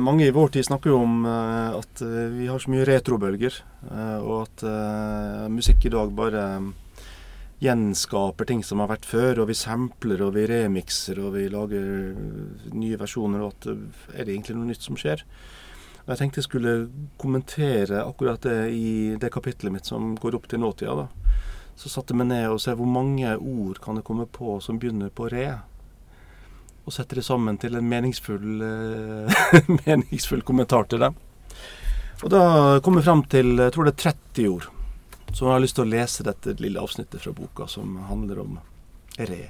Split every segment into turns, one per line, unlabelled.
Mange i vår tid snakker jo om eh, at eh, vi har så mye retrobølger, eh, og at musikk i dag bare gjenskaper ting som har vært før. Og vi sampler og vi remixer og vi lager nye versjoner. Og at er det egentlig noe nytt som skjer? Og Jeg tenkte jeg skulle kommentere akkurat det i det kapitlet mitt som går opp til nåtida. da. Så satte jeg meg ned og så hvor mange ord kan det komme på som begynner på re og setter det sammen til en meningsfull, uh, meningsfull kommentar til dem. Og da kommer jeg fram til jeg tror det er 30 ord. Så jeg har lyst til å lese dette lille avsnittet fra boka som handler om re.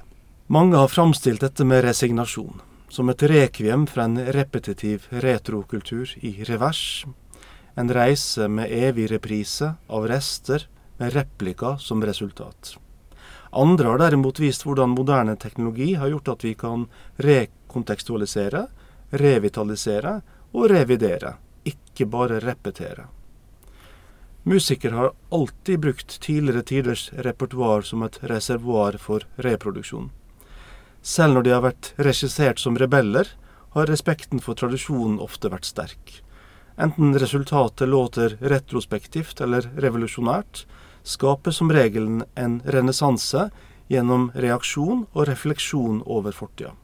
Mange har framstilt dette med resignasjon, som et rekviem fra en repetitiv retrokultur i revers. En reise med evig reprise av rester med replika som resultat. Andre har derimot vist hvordan moderne teknologi har gjort at vi kan rekontekstualisere, revitalisere og revidere, ikke bare repetere. Musikere har alltid brukt tidligere tiders repertoar som et reservoar for reproduksjon. Selv når de har vært regissert som rebeller, har respekten for tradisjonen ofte vært sterk. Enten resultatet låter retrospektivt eller revolusjonært, skaper som regelen en renessanse gjennom reaksjon og refleksjon over fortida.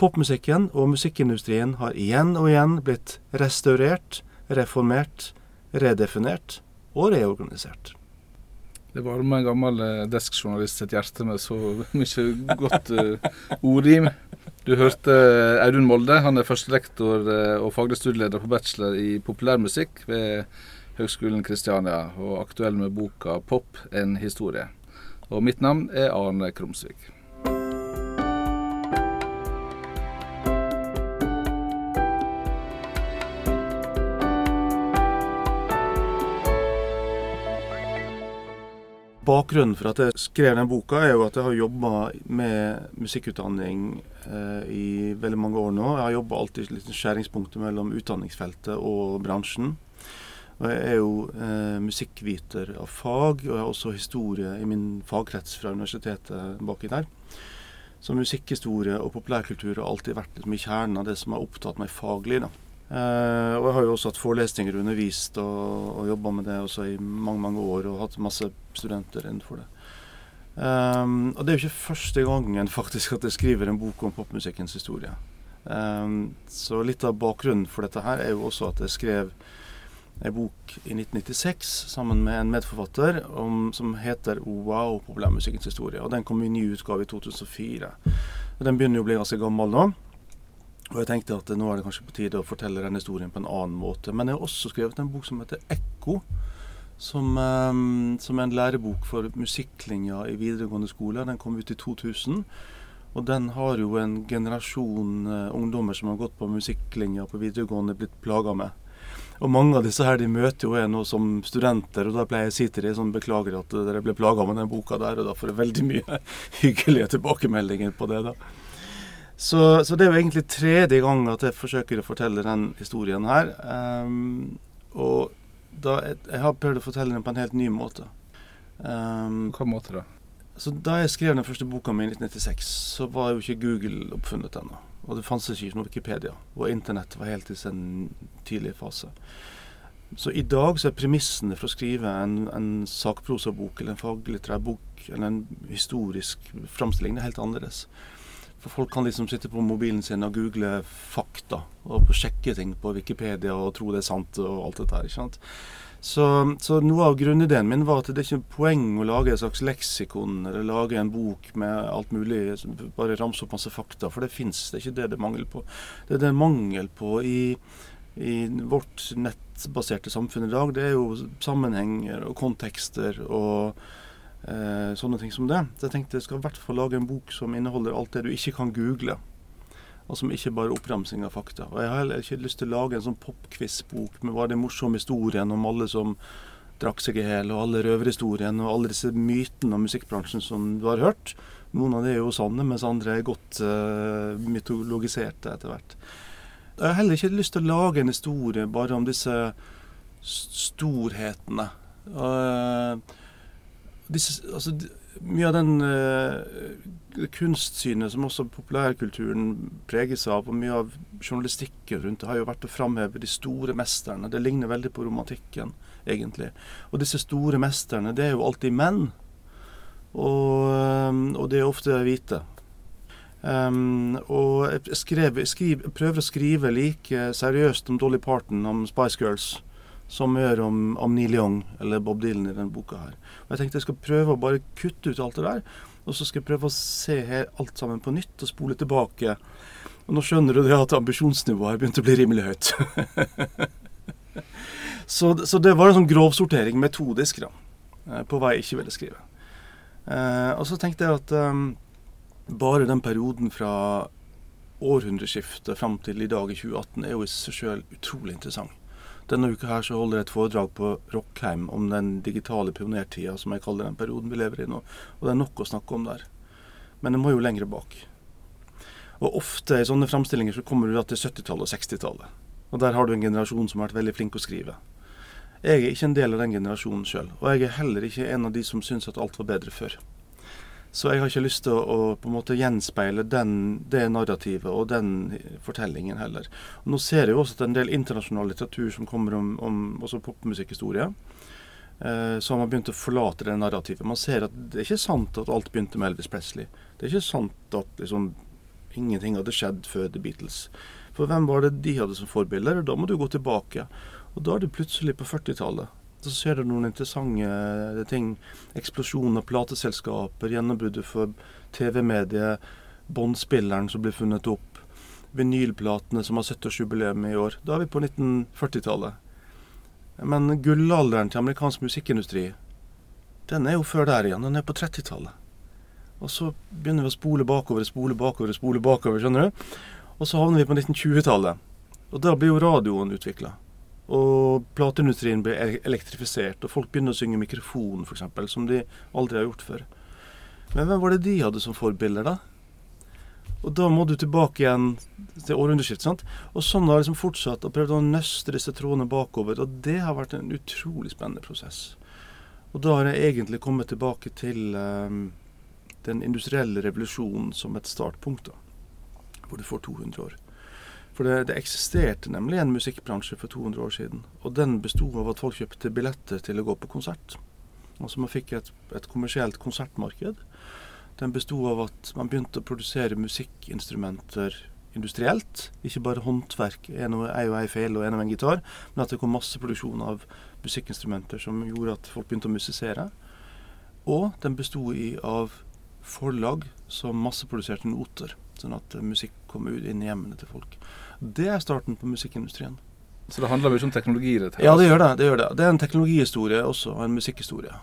Popmusikken og musikkindustrien har igjen og igjen blitt restaurert, reformert, redefinert og reorganisert.
Det varmer en gammel eh, deskjournalist sitt hjerte med så mye godt uh, ordrim. Du hørte eh, Audun Molde. Han er førstelektor og faglig studieleder på bachelor i populærmusikk ved Høgskolen Kristiania, og aktuell med boka 'Pop en historie'. Og mitt navn er Arne Krumsvik.
Bakgrunnen for at jeg skrev den boka, er jo at jeg har jobba med musikkutdanning eh, i veldig mange år nå. Jeg har jobba alltid i skjæringspunktet mellom utdanningsfeltet og bransjen. Og jeg er jo eh, musikkviter av fag, og jeg har også historie i min fagkrets fra universitetet baki der. Så musikkhistorie og populærkultur har alltid vært liksom, i kjernen av det som har opptatt meg faglig. da. Eh, og jeg har jo også hatt forelesninger, undervist og, og jobba med det også i mange mange år, og hatt masse studenter innenfor det. Um, og det er jo ikke første gangen faktisk at jeg skriver en bok om popmusikkens historie. Um, så litt av bakgrunnen for dette her er jo også at jeg skrev ei bok i 1996 sammen med en medforfatter om, som heter Wow, populærmusikkens historie. Og Den kom i ny utgave i 2004. Og Den begynner jo å bli ganske gammel nå. Og jeg tenkte at nå er det kanskje på tide å fortelle den historien på en annen måte. Men jeg har også skrevet en bok som heter Ekko. Som, um, som er en lærebok for musikklinja i videregående skole. Den kom ut i 2000. Og den har jo en generasjon uh, ungdommer som har gått på musikklinja på videregående, blitt plaga med. Og mange av disse her de møter jo jeg nå som studenter, og da pleier jeg å si til dem sånn beklager at dere ble plaga med den boka der, og da får jeg veldig mye hyggelige tilbakemeldinger på det. da. Så, så, det er jo egentlig tredje gang at jeg forsøker å fortelle den historien her. Um, og da, jeg har prøvd å fortelle den på en helt ny måte.
Um, Hva måte da?
Så Da jeg skrev den første boka mi i 1996, så var jo ikke Google oppfunnet ennå. Og det fantes ikke noe Wikipedia. Og internett var helt i sin tidlige fase. Så i dag så er premissene for å skrive en, en sakprosabok eller en faglitterær bok eller en historisk framstilling helt annerledes. For folk kan liksom sitte på mobilen sin og google fakta og sjekke ting på Wikipedia og tro det er sant og alt dette her. ikke sant? Så, så, noe av grunnideen min var at det er ikke poeng å lage et slags leksikon eller lage en bok med alt mulig, bare ramse opp masse fakta, for det fins. Det er ikke det det er mangel på. Det er det mangel på i, i vårt nettbaserte samfunn i dag. Det er jo sammenhenger og kontekster og eh, sånne ting som det. Så jeg tenkte jeg skal i hvert fall lage en bok som inneholder alt det du ikke kan google og som ikke bare oppramsing av fakta. Og Jeg har heller ikke lyst til å lage en sånn popquiz-bok med bare den morsomme historien om alle som drakk seg i hjel, og alle røverhistoriene og alle disse mytene om musikkbransjen som du har hørt. Noen av det er jo sanne, mens andre er godt uh, mytologiserte etter hvert. Jeg har heller ikke lyst til å lage en historie bare om disse storhetene. Uh, disse, altså, mye av den uh, kunstsynet som også populærkulturen preges av, og mye av journalistikken rundt det, har jo vært å framheve de store mesterne. Det ligner veldig på romantikken, egentlig. Og disse store mesterne, det er jo alltid menn. Og, um, og det er ofte hvite. Um, og jeg, skrev, skriv, prøver å skrive like seriøst om Dolly Parton, om Spice Girls, som vi gjør om, om Neil Young eller Bob Dylan i denne boka her. Og Jeg tenkte jeg skal prøve å bare kutte ut alt det der, og så skal jeg prøve å se her alt sammen på nytt og spole tilbake. Og nå skjønner du det at ambisjonsnivået har begynt å bli rimelig høyt. så, så, det var en sånn grovsortering metodisk da, eh, på hva jeg ikke ville skrive. Eh, og så tenkte jeg at eh, bare den perioden fra århundreskiftet fram til i dag i 2018 er jo i seg sjøl utrolig interessant. Denne uka her så holder jeg et foredrag på Rockheim om den digitale pionertida, som jeg kaller den perioden vi lever i nå. Og det er nok å snakke om der. Men det må jo lengre bak. Og ofte i sånne framstillinger så kommer du da til 70-tallet og 60-tallet. Og der har du en generasjon som har vært veldig flink å skrive. Jeg er ikke en del av den generasjonen sjøl. Og jeg er heller ikke en av de som syns at alt var bedre før. Så jeg har ikke lyst til å, å, på en måte gjenspeile den, det narrativet og den fortellingen heller. Og nå ser jeg jo også at en del internasjonal litteratur som kommer om, om også popmusikkhistorie, eh, som har begynt å forlate det narrativet. Man ser at det er ikke sant at alt begynte med Elvis Presley. Det er ikke sant at liksom, ingenting hadde skjedd før The Beatles. For hvem var det de hadde som forbilder? Da må du gå tilbake. Og da er det plutselig på 40-tallet så ser du noen interessante eh, ting. Eksplosjon av plateselskaper, gjennombruddet for TV-mediet, båndspilleren som blir funnet opp, vinylplatene som har 70-årsjubileum i år. Da er vi på 1940-tallet. Men gullalderen til amerikansk musikkindustri, den er jo før der igjen. Den er på 30-tallet. Og så begynner vi å spole bakover, spole bakover, spole bakover, skjønner du. Og så havner vi på 1920-tallet. Og da blir jo radioen utvikla. Og plateindustrien ble elektrifisert, og folk begynner å synge mikrofon, f.eks., som de aldri har gjort før. Men hvem var det de hadde som forbilder, da? Og da må du tilbake igjen til århundreskiftet. sant? Og sånn har jeg liksom fortsatt og prøvd å nøste disse trådene bakover. Og det har vært en utrolig spennende prosess. Og da har jeg egentlig kommet tilbake til um, den industrielle revolusjonen som et startpunkt, da. Hvor du får 200 år. For det, det, eksisterte nemlig en musikkbransje for 200 år siden. Og den besto av at folk kjøpte billetter til å gå på konsert. Altså man fikk et, et kommersielt konsertmarked. Den besto av at man begynte å produsere musikkinstrumenter industrielt. Ikke bare håndverk, en og ei feil og en og en gitar, men at det kom masse produksjon av musikkinstrumenter som gjorde at folk begynte å musisere. Og den besto av forlag som masseproduserte noter, sånn at musikk kom inn i hjemmene til folk. Det er starten på musikkindustrien.
Så det handler mye om teknologi? Dette,
ja, det gjør det, det gjør det. Det er en teknologihistorie også, og en musikkhistorie.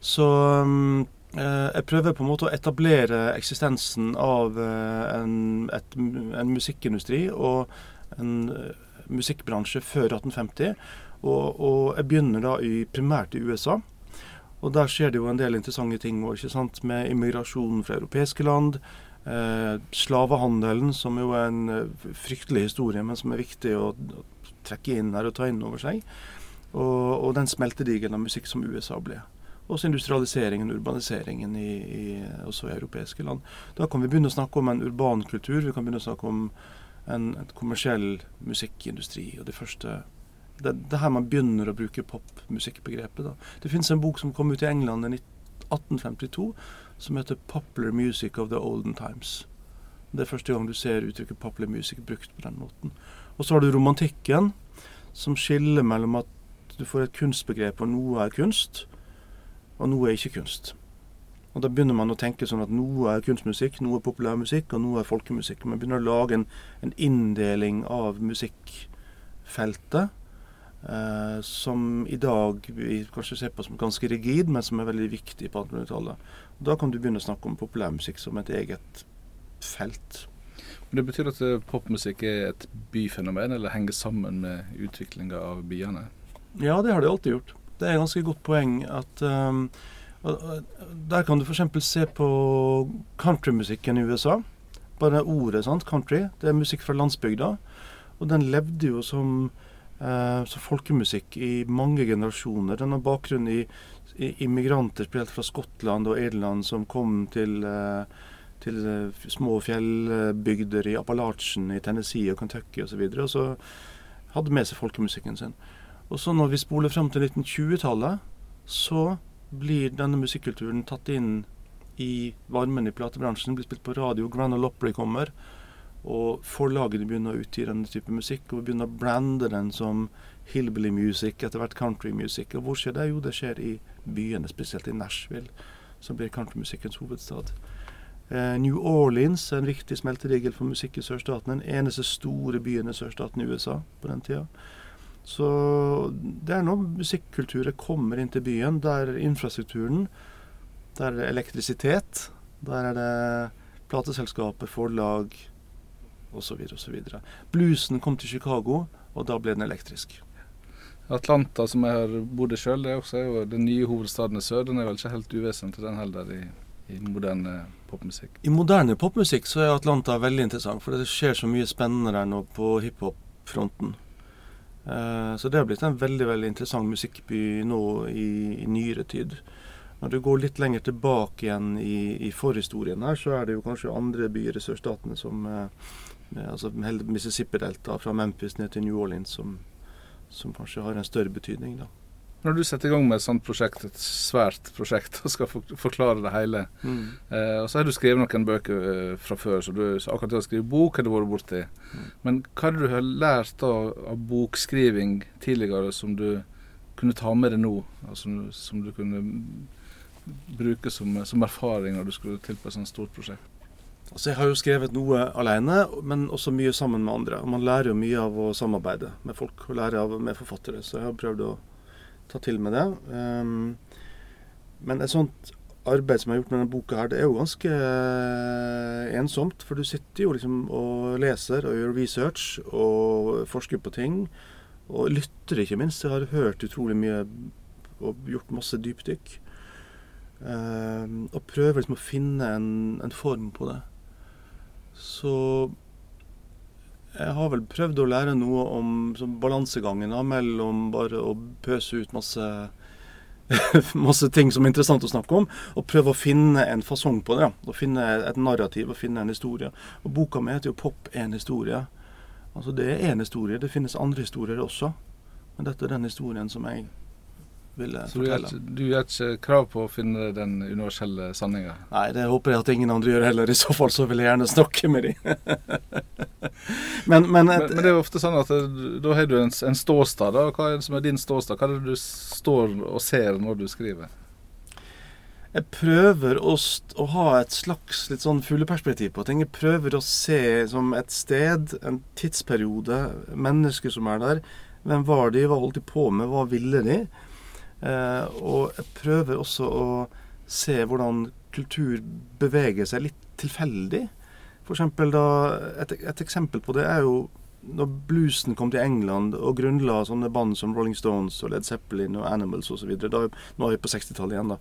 Så um, jeg prøver på en måte å etablere eksistensen av uh, en, et, en, musikkindustri og en uh, musikkbransje før 1850. Og, og, jeg begynner da i, primært i USA. Og der skjer det jo en del interessante ting sant? med immigrasjon fra europeiske land. Eh, slavehandelen, som jo er en eh, fryktelig historie, men som er viktig å, trekke inn her og ta inn over seg. Og, og den smeltedigelen av musikk som USA ble. Også industrialiseringen, urbaniseringen i, i, også i europeiske land. Da kan vi begynne å snakke om en urban kultur. Vi kan begynne å snakke om en, en kommersiell musikkindustri. og Det første det, det her man begynner å bruke popmusikkbegrepet. Det finnes en bok som kom ut i England i 1852 som heter 'Popular Music of the Olden Times'. Det er første gang du ser uttrykket 'popular music' brukt på den måten. Og så har du romantikken, som skiller mellom at du får et kunstbegrep, og noe er kunst, og noe er ikke kunst. Og Da begynner man å tenke sånn at noe er kunstmusikk, noe er populærmusikk, og noe er folkemusikk. Man begynner å lage en, en inndeling av musikkfeltet eh, som i dag vi kanskje ser på som ganske rigid, men som er veldig viktig på 1800-tallet. Da kan du begynne å snakke om populærmusikk som et eget felt.
Men Det betyr at eh, popmusikk er et byfenomen, eller henger sammen med utviklinga av byene?
Ja, det har det alltid gjort. Det er et ganske godt poeng at um, Der kan du f.eks. se på countrymusikken i USA. Bare ordet sant, country. Det er musikk fra landsbygda. Og den levde jo som så folkemusikk i mange generasjoner. Den har bakgrunn i, immigranter spesielt fra Skottland og Irland som kom til, eh, til eh, små fjellbygder i Appalachen i Tennessee og Kentucky osv. Og, så og så hadde med seg folkemusikken sin. Og så når vi spoler frem til 1920-tallet, så blir denne musikkulturen tatt inn i varmen i platebransjen. Blir spilt på radio. Grand Ole Opry kommer. Og forlagene begynner å utgi denne type musikk, og vi begynner å blande den som hillbilly music, etter hvert country music. Og hvor skjer det? Jo, det skjer i byene, spesielt i Nashville, som blir countrymusikkens hovedstad. Eh, New Orleans er en viktig smeltedigel for musikk i sørstaten. Den eneste store byen i sørstaten i USA på den tida. Så det er når musikkulturen kommer inn til byen, der infrastrukturen, der er det elektrisitet, der er det plateselskaper, forlag, osv. osv. Bluesen kom til Chicago, og da ble den elektrisk.
Atlanta, som jeg har bodd i sjøl, er også jo den nye hovedstaden i sør. Den er vel ikke helt uvesentlig, den heller, i, i, moderne popmusikk?
I moderne popmusikk så er Atlanta veldig interessant, for det skjer så mye spennende der nå på hiphop-fronten. Uh, så det har blitt en veldig veldig interessant musikkby nå i, i nyere tid. Når du går litt lenger tilbake igjen i, i forhistorien her, så er det jo kanskje andre byer i sørstatene som uh, hele Mississippi-deltaet fra Memphis ned til New Orleans, som, som, kanskje har en større betydning. da.
Når du setter i gang med et sånt prosjekt, et svært prosjekt, og skal forklare det hele, mm. eh, og så har du skrevet noen bøker eh, fra før, så du så akkurat det å skrive bok har du vært borti. Mm. Men hva har du har lært av, av bokskriving tidligere som du kunne ta med deg nå, altså, som du kunne bruke som, som erfaring når du skulle til på et sånt stort prosjekt?
Altså Jeg har jo skrevet noe alene, men også mye sammen med andre. Og Man lærer jo mye av å samarbeide med folk, og lære av med forfattere. Så jeg har prøvd å ta til med det. Um, men et sånt arbeid som jeg har gjort med denne boka her, det er jo ganske uh, ensomt. For du sitter jo liksom og leser og gjør research og forsker på ting. Og lytter, ikke minst. Jeg har hørt utrolig mye og gjort masse dypdykk. Uh, og prøver liksom å finne en, en form på det. Så jeg har vel prøvd å lære noe om balansegangen da, mellom bare å pøse ut masse, masse ting som er interessant å snakke om, og prøve å finne en fasong på det. Å finne et narrativ og finne en historie. Og Boka mi heter jo 'Pop en historie'. Altså Det er én historie. Det finnes andre historier også. Men dette er den historien som jeg ville
Så fortelle. Så du gjør ikke krav på å finne den universelle sanninga?
Nei, det håper jeg at ingen andre gjør heller. I så fall så vil jeg gjerne snakke med dem.
men, men, men, men, det er jo ofte sånn at eh, da har du en, en ståstad. da. Hva er det som er din ståstad? Hva er det du står og ser når du skriver?
Jeg prøver å, å, ha et slags litt sånn fugleperspektiv på ting. Jeg prøver å se som et sted, en tidsperiode, mennesker som er der. Hvem var de, hva holdt de på med, hva ville de? Eh, og jeg prøver også å se hvordan kultur beveger seg litt tilfeldig. For da, et, et eksempel på det er jo når bluesen kom til England og grunnla sånne band som Rolling Stones og Led Zeppelin og Animals osv. Nå er vi på 60-tallet igjen, da.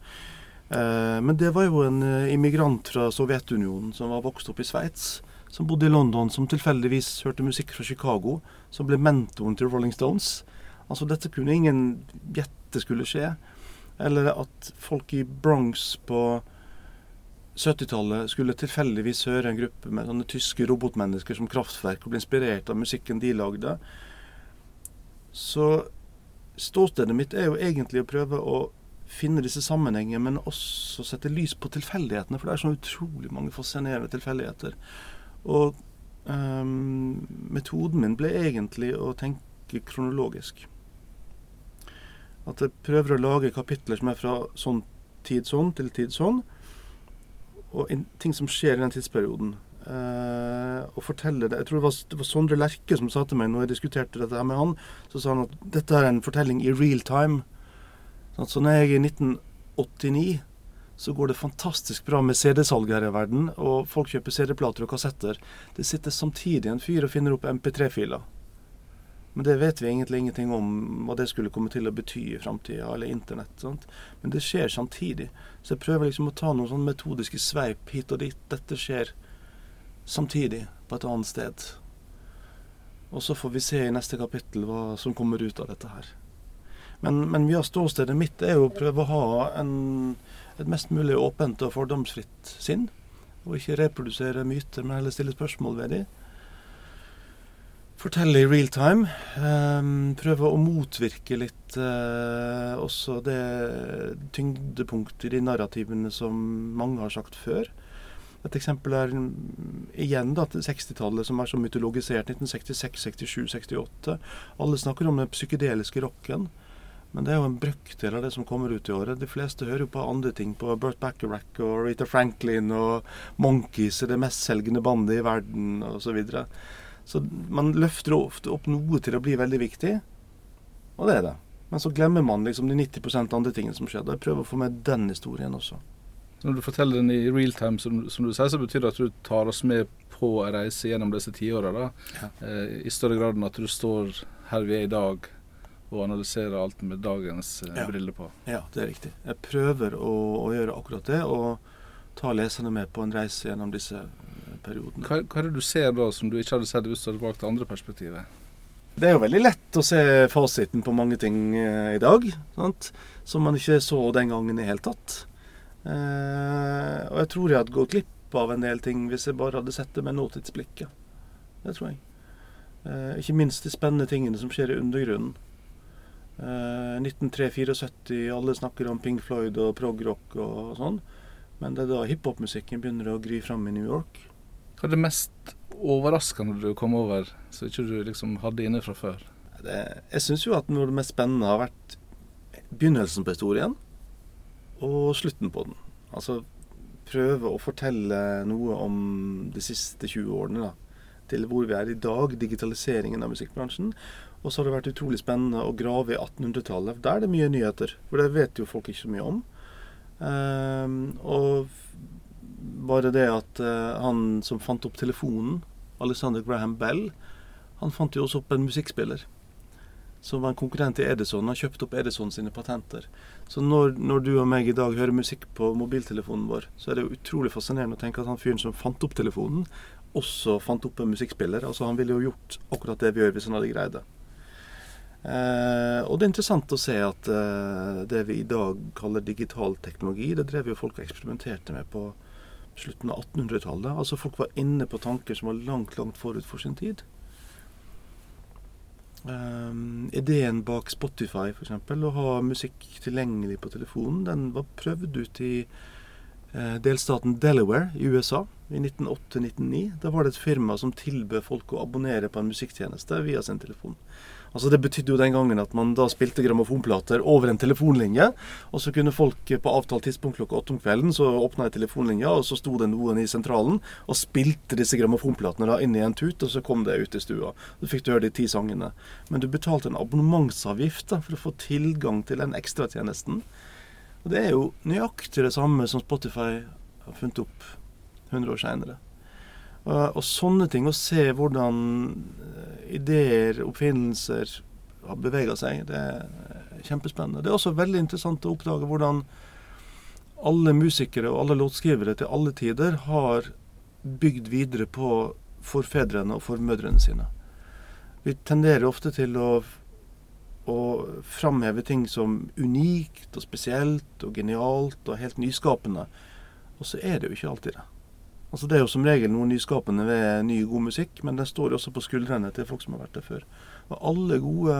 Eh, men det var jo en eh, immigrant fra Sovjetunionen som var vokst opp i Sveits. Som bodde i London, som tilfeldigvis hørte musikk fra Chicago. Som ble mentoren til Rolling Stones. Altså Dette kunne ingen gjette dette skulle skje. Eller at folk i Bronx på 70-tallet skulle tilfeldigvis høre en gruppe med sånne tyske robotmennesker som kraftverk og bli inspirert av musikken de lagde. Så ståstedet mitt er jo egentlig å prøve å finne disse sammenhengene, men også sette lys på tilfeldighetene. For det er så utrolig mange fascinerende tilfeldigheter. Og um, metoden min ble egentlig å tenke kronologisk. At jeg prøver å lage kapitler som er fra sånn tid sånn til tid sånn. Og in, ting som skjer i den tidsperioden. Eh, og fortelle det. Jeg tror det var, det var, Sondre Lerche som sa til meg når jeg diskuterte dette her med han, så sa han at dette er en fortelling i real time. Sånn, så når jeg er i 1989 så går det fantastisk bra med CD-salg her i verden, og folk kjøper CD-plater og kassetter. Det sitter samtidig en fyr og finner opp MP3-filer. Men det vet vi egentlig ingenting om hva det skulle komme til å bety i framtida, eller internett. Sant? Men det skjer samtidig. Så jeg prøver liksom å ta noen sånn metodiske sveip hit og dit. Dette skjer samtidig på et annet sted. Og så får vi se i neste kapittel hva som kommer ut av dette her. Men, men mye av ståstedet mitt er jo å prøve å ha en, et mest mulig åpent og fordomsfritt sinn. Og ikke reprodusere myter, men heller stille spørsmål ved dem. Fortelle i real time. Um, prøve å motvirke litt uh, også det tyngdepunktet i narrativene som mange har sagt før. Et eksempel er igjen da, 60-tallet, som er så mytologisert. 1966, 67, 68. Alle snakker om den psykedeliske rocken. Men det er jo en brøkdel av det som kommer ut i året. De fleste hører jo på andre ting. På Burt Bacharach og Rita Franklin og Monkeys, det mestselgende bandet i verden osv. Så, videre. Så man løfter ofte opp noe til å bli veldig viktig, og det er det. Men så glemmer man liksom de 90% andre tingene som skjedde. Jeg prøver å få med den historien også.
Når du forteller den i real time, som, som, du sier, så betyr det at du tar oss med på en reise gjennom disse tiåra. Ja. Eh, I større grad enn at du står her vi er i dag og analyserer alt med dagens eh, ja. briller på.
Ja, det er riktig. Jeg prøver å, å, gjøre akkurat det, og ta leserne med på en reise gjennom disse periodene.
Hva, hva er det du ser da som du ikke hadde sett hvis du hadde valgt det andre perspektivet?
Det er jo veldig lett å se fasiten på mange ting eh, i dag, sant? som man ikke så den gangen i det hele tatt. Eh, og jeg tror jeg hadde gått glipp av en del ting hvis jeg bare hadde sett det med nåtidsblikket. Det tror jeg. Eh, ikke minst de spennende tingene som skjer i undergrunnen. 1903-74, eh, alle snakker om Pink Floyd og prog-rock og sånn. Men det er da hiphop-musikken begynner å gry fram i New York.
Hva er det mest overraskende du kom over, som ikke du liksom hadde inne fra før?
Det, jeg syns jo at noe av det mest spennende har vært begynnelsen på historien og slutten på den. Altså prøve å fortelle noe om de siste 20 årene. da, Til hvor vi er i dag, digitaliseringen av musikkbransjen. Og så har det vært utrolig spennende å grave i 1800-tallet. Der er det mye nyheter, for det vet jo folk ikke så mye om. Um, og bare det at uh, han som fant opp telefonen, Alexander Graham Bell, han fant jo også opp en musikkspiller. Som var en konkurrent til Edison. Han kjøpte opp Edison sine patenter. Så når, når, du og meg i dag hører musikk på mobiltelefonen vår, så er det jo utrolig fascinerende å tenke at han fyren som fant opp telefonen, også fant opp en musikkspiller. Altså Han ville jo gjort akkurat det vi gjør, hvis han hadde greid det. Eh, og det er interessant å se at eh, det vi i dag kaller digital teknologi, det drev jo folk og eksperimenterte med på slutten av 1800-tallet. Altså folk var inne på tanker som var langt, langt forut for sin tid. Um, ideen bak Spotify, f.eks., å ha musikk tilgjengelig på telefonen, den var prøvd ut i uh, delstaten Delaware i USA i 1908-1909. Da var det et firma som tilbød folk å abonnere på en musikktjeneste via sin telefon. Altså Det betydde jo den gangen at man da spilte grammofonplater over en telefonlinje. Og så kunne folk på avtalt tidspunkt klokka åtte om kvelden så åpna jeg telefonlinja, og så sto det noen i sentralen og spilte disse grammofonplatene da inn i en tut, og så kom det ut i stua. Så fikk du høre de ti sangene. Men du betalte en abonnementsavgift da, for å få tilgang til den ekstratjenesten. Og det er jo nøyaktig det samme som Spotify har funnet opp 100 år seinere. Og, sånne ting, å se hvordan eh, ideer, oppfinnelser har bevega seg, det er kjempespennende. Det er også veldig interessant å oppdage hvordan alle musikere og alle låtskrivere til alle tider har bygd videre på forfedrene og formødrene sine. Vi tenderer ofte til å, å framheve ting som unikt og spesielt og genialt og helt nyskapende. Og så er det jo ikke alltid det. Altså Det er jo som regel noe nyskapende ved ny, god musikk, men den står jo også på skuldrene til folk som har vært der før. Og alle gode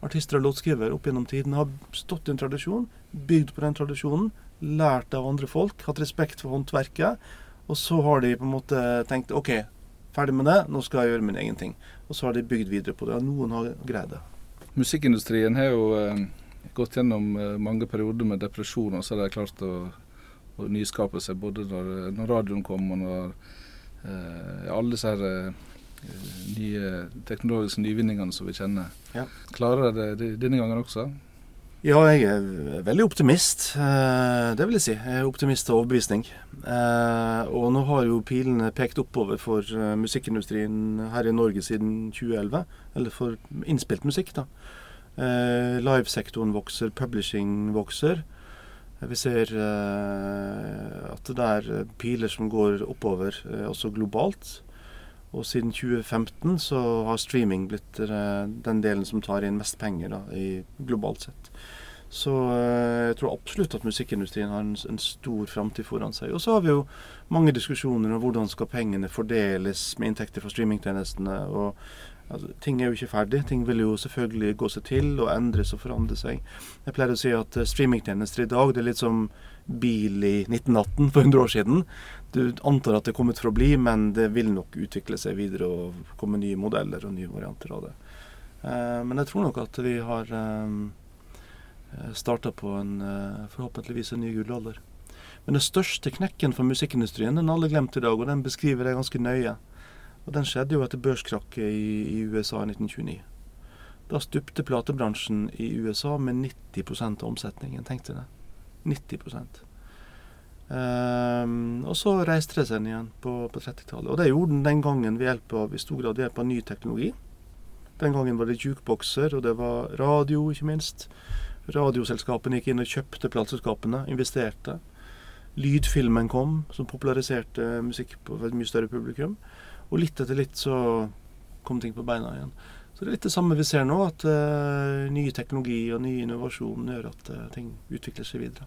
artister og låtskrivere opp gjennom tiden har stått i en tradisjon, bygd på den tradisjonen, lært av andre folk, hatt respekt for håndverket, og så har de på en måte tenkt OK, ferdig med det, nå skal jeg gjøre min egen ting. Og så har de bygd videre på det. Og noen har greid det.
Musikkindustrien har jo eh, gått gjennom eh, mange perioder med depresjon, og så har de klart å og nyskapelse. både når, når radioen kom og når eh, alle disse her, eh, nye teknologiske nyvinningene som vi kjenner. Ja. Klarer dere det denne gangen også?
Ja, jeg er veldig optimist. Eh, det vil jeg si. Jeg er optimist av overbevisning. Eh, og nå har jo pilene pekt oppover for musikkindustrien her i Norge siden 2011. Eller for innspilt musikk, da. Eh, livesektoren vokser, publishing vokser. Vi ser uh, at det er piler som går oppover, uh, også globalt. Og siden 2015 så har streaming blitt eh, den delen som tar inn mest penger da, globalt sett. Så eh, jeg tror absolutt at musikkindustrien har en, en stor framtid foran seg. Og så har vi jo mange diskusjoner om hvordan skal pengene fordeles med inntekter fra streamingtjenestene. og altså, Ting er jo ikke ferdig. Ting vil jo selvfølgelig gå seg til og endres og forandre seg. Jeg pleier å si at uh, streamingtjenester i dag det er litt som bil i 1918 for 100 år siden. Du antar at det er kommet for å bli, men det vil nok utvikle seg videre og komme nye modeller og nye varianter av det. Uh, men jeg tror nok at vi har um, starta på en forhåpentligvis en ny gullalder. Men den største knekken for musikkindustrien den har alle glemt i dag, og den beskriver jeg ganske nøye. Og Den skjedde jo etter børskrakket i, i USA i 1929. Da stupte platebransjen i USA med 90 av omsetningen. Tenk deg det. 90 Um, og så reiste det seg igjen på, på 30-tallet. Og det gjorde den den gangen ved hjelp av, i stor grad ved hjelp av ny teknologi. Den gangen var det jukebokser, og det var radio, ikke minst. Radioselskapene gikk inn og kjøpte plateselskapene, investerte. Lydfilmen kom, som populariserte musikk på et mye større publikum. Og litt etter litt så kom ting på beina igjen. Så det er litt det samme vi ser nå, at uh, ny teknologi og ny innovasjon gjør at uh, ting utvikler seg videre.